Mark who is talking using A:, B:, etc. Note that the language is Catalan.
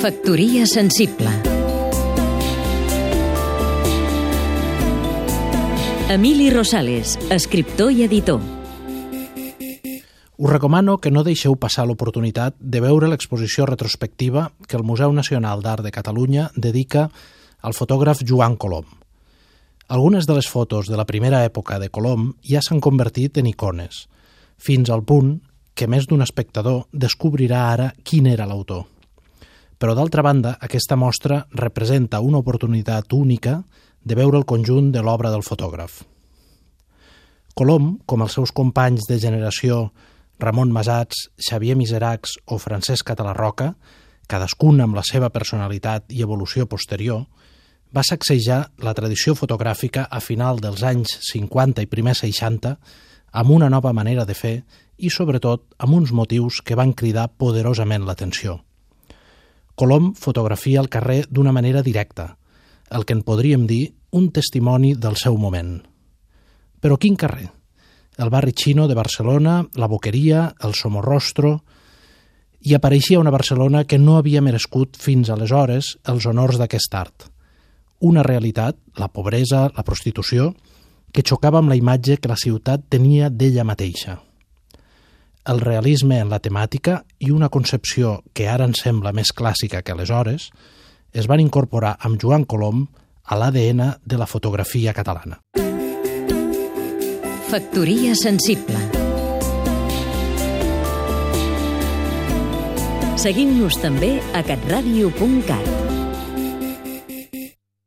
A: Factoria sensible Emili Rosales, escriptor i editor
B: Us recomano que no deixeu passar l'oportunitat de veure l'exposició retrospectiva que el Museu Nacional d'Art de Catalunya dedica al fotògraf Joan Colom. Algunes de les fotos de la primera època de Colom ja s'han convertit en icones, fins al punt que més d'un espectador descobrirà ara quin era l'autor. Però d'altra banda, aquesta mostra representa una oportunitat única de veure el conjunt de l'obra del fotògraf. Colom, com els seus companys de generació Ramon Masats, Xavier Miseracs o Francesc Catalarroca, cadascun amb la seva personalitat i evolució posterior, va sacsejar la tradició fotogràfica a final dels anys 50 i primer 60 amb una nova manera de fer i, sobretot, amb uns motius que van cridar poderosament l'atenció. Colom fotografia el carrer d'una manera directa, el que en podríem dir un testimoni del seu moment. Però quin carrer? El barri xino de Barcelona, la Boqueria, el Somorrostro... I apareixia una Barcelona que no havia merescut fins aleshores els honors d'aquest art. Una realitat, la pobresa, la prostitució, que xocava amb la imatge que la ciutat tenia d'ella mateixa. El realisme en la temàtica i una concepció que ara ens sembla més clàssica que aleshores es van incorporar amb Joan Colom a l'ADN de la fotografia catalana.
A: Factoria sensible Seguim-nos també a catradio.cat